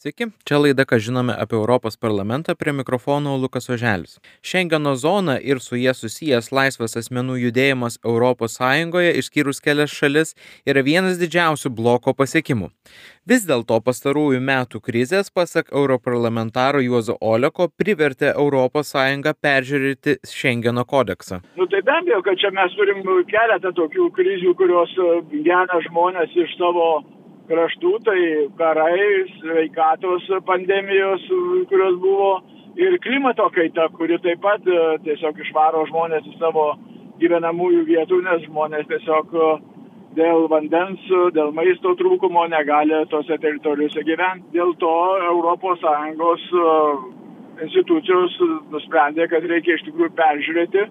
Sveiki, čia laida, ką žinome apie Europos parlamentą prie mikrofono Lukas Oželis. Šengeno zona ir su jie susijęs laisvas asmenų judėjimas ES, išskyrus kelias šalis, yra vienas didžiausių bloko pasiekimų. Vis dėlto pastarųjų metų krizės, pasak europarlamentaro Juozo Oleko, privertė ES peržiūrėti Šengeno kodeksą. Nu, tai be abejo, kad čia mes turim keletą tokių krizių, kurios gena žmonės iš savo kraštų, tai karai, sveikatos pandemijos, kurios buvo ir klimato kaita, kuri taip pat e, tiesiog išvaro žmonės į savo gyvenamųjų vietų, nes žmonės tiesiog e, dėl vandens, dėl maisto trūkumo negali tose teritorijose gyventi. Dėl to ES e, institucijos nusprendė, kad reikia iš tikrųjų peržiūrėti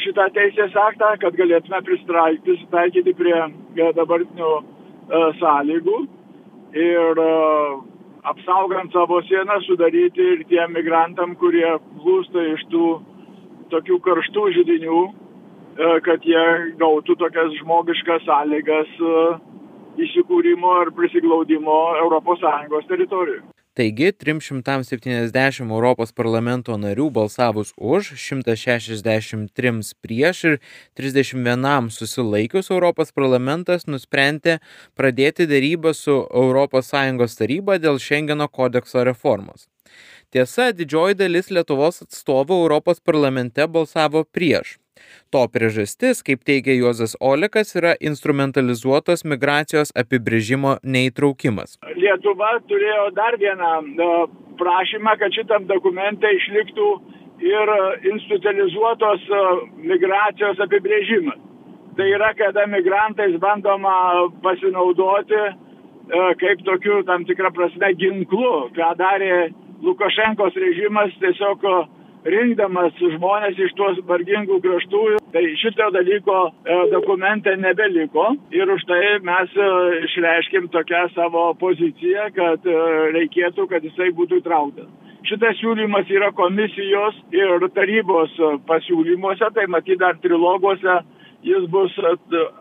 šitą teisės aktą, kad galėtume pristaikyti prie dabartinių sąlygų ir e, apsaugant savo sieną sudaryti ir tiem migrantam, kurie plūsta iš tų tokių karštų žydinių, e, kad jie gautų tokias žmogiškas sąlygas įsikūrimo ir prisiglaudimo ES teritorijoje. Taigi 370 Europos parlamento narių balsavus už, 163 prieš ir 31 susilaikius Europos parlamentas nusprendė pradėti dėrybą su ES taryba dėl Schengeno kodekso reformos. Tiesa, didžioji dalis Lietuvos atstovų Europos parlamente balsavo prieš. To priežastis, kaip teigia Juozas Olekas, yra instrumentalizuotos migracijos apibrėžimo neįtraukimas. Lietuva turėjo dar vieną e, prašymą, kad šitam dokumente išliktų ir institucionalizuotos e, migracijos apibrėžimas. Tai yra, kada migrantais bandoma pasinaudoti e, kaip tokiu tam tikrą prasme ginklu, ką darė Lukašenkos režimas tiesiog rinkdamas žmonės iš tuos vargingų kraštų. Tai šito dalyko e, dokumente nebeliko ir už tai mes e, išreiškėm tokią savo poziciją, kad e, reikėtų, kad jisai būtų įtrauktas. Šitas siūlymas yra komisijos ir tarybos pasiūlymuose, tai matyt dar triloguose jis bus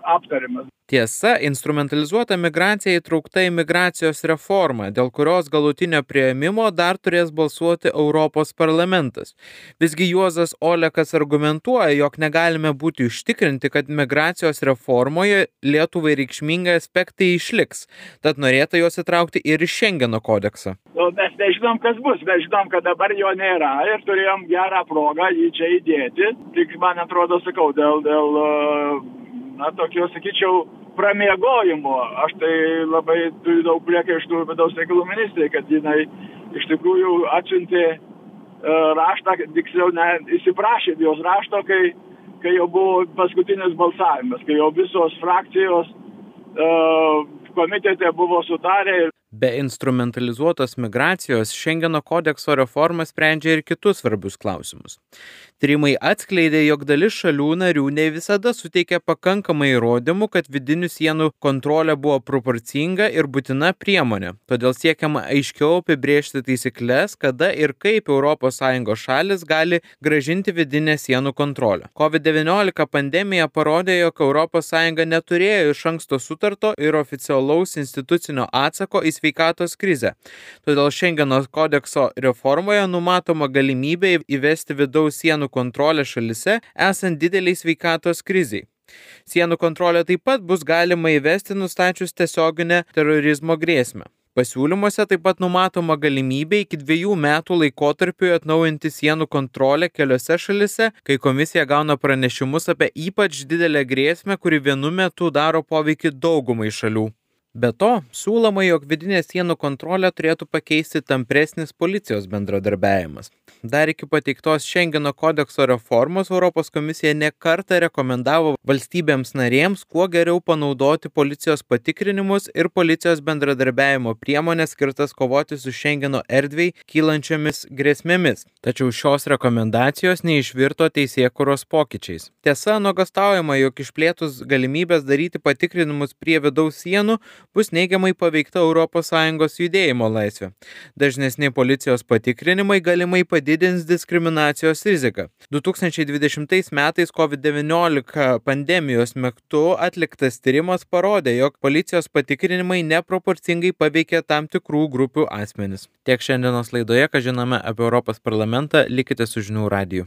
aptariamas. Tiesa, instrumentalizuota migracija įtraukta į migracijos reformą, dėl kurios galutinio prieimimo dar turės balsuoti Europos parlamentas. Visgi Juozas Olekas argumentuoja, jog negalime būti užtikrinti, kad migracijos reformoje Lietuvai reikšmingai aspektai išliks, tad norėtų juos įtraukti ir į Šengeno kodeksą. Nu, mes nežinom, kas bus, mes žinom, kad dabar jo nėra ir turėjom gerą progą jį čia įdėti. Tik man atrodo, sakau, dėl, dėl na, tokio, sakyčiau, pramiegojimo. Aš tai labai turiu daug priekaištų vidaus reikalų ministrai, kad jinai iš tikrųjų atsiuntė uh, raštą, tiksliau, ne, įsiprašė jos rašto, kai, kai jau buvo paskutinis balsavimas, kai jau visos frakcijos uh, komitete buvo sutarę ir Be instrumentalizuotos migracijos Šengeno kodekso reforma sprendžia ir kitus svarbius klausimus. Tyrimai atskleidė, jog dalis šalių narių ne visada suteikia pakankamai įrodymų, kad vidinių sienų kontrolė buvo proporcinga ir būtina priemonė. Todėl siekiama aiškiau apibriežti taisyklės, kada ir kaip ES šalis gali gražinti vidinę sienų kontrolę. COVID-19 pandemija parodė, jog ES neturėjo iš anksto sutarto ir oficialaus institucinio atsako į sveikatos krizę. Todėl Šengeno kodekso reformoje numatoma galimybė įvesti vidaus sienų kontrolę šalise esant dideliai sveikatos kriziai. Sienų kontrolę taip pat bus galima įvesti nustačius tiesioginę terorizmo grėsmę. Pasiūlymuose taip pat numatoma galimybė iki dviejų metų laikotarpiu atnaujinti sienų kontrolę keliose šalise, kai komisija gauna pranešimus apie ypač didelę grėsmę, kuri vienu metu daro poveikį daugumai šalių. Be to, siūloma, jog vidinę sienų kontrolę turėtų pakeisti tampresnis policijos bendradarbiavimas. Dar iki pateiktos Schengeno kodekso reformos Europos komisija nekarta rekomendavo valstybėms narėms kuo geriau panaudoti policijos patikrinimus ir policijos bendradarbiavimo priemonės skirtas kovoti su Schengeno erdvei kylančiomis grėsmėmis. Tačiau šios rekomendacijos neišvirto teisėkuros pokyčiais. Tiesa, nuogastaujama, jog išplėtus galimybės daryti patikrinimus prie vidaus sienų bus neigiamai paveikta ES judėjimo laisvė. Dažnesni policijos patikrinimai galimai padidins diskriminacijos riziką. 2020 metais COVID-19 pandemijos metu atliktas tyrimas parodė, jog policijos patikrinimai neproporcingai paveikė tam tikrų grupių asmenis. Tiek šiandienos laidoje, ką žinome apie Europos parlamentą, likite su žinių radiju.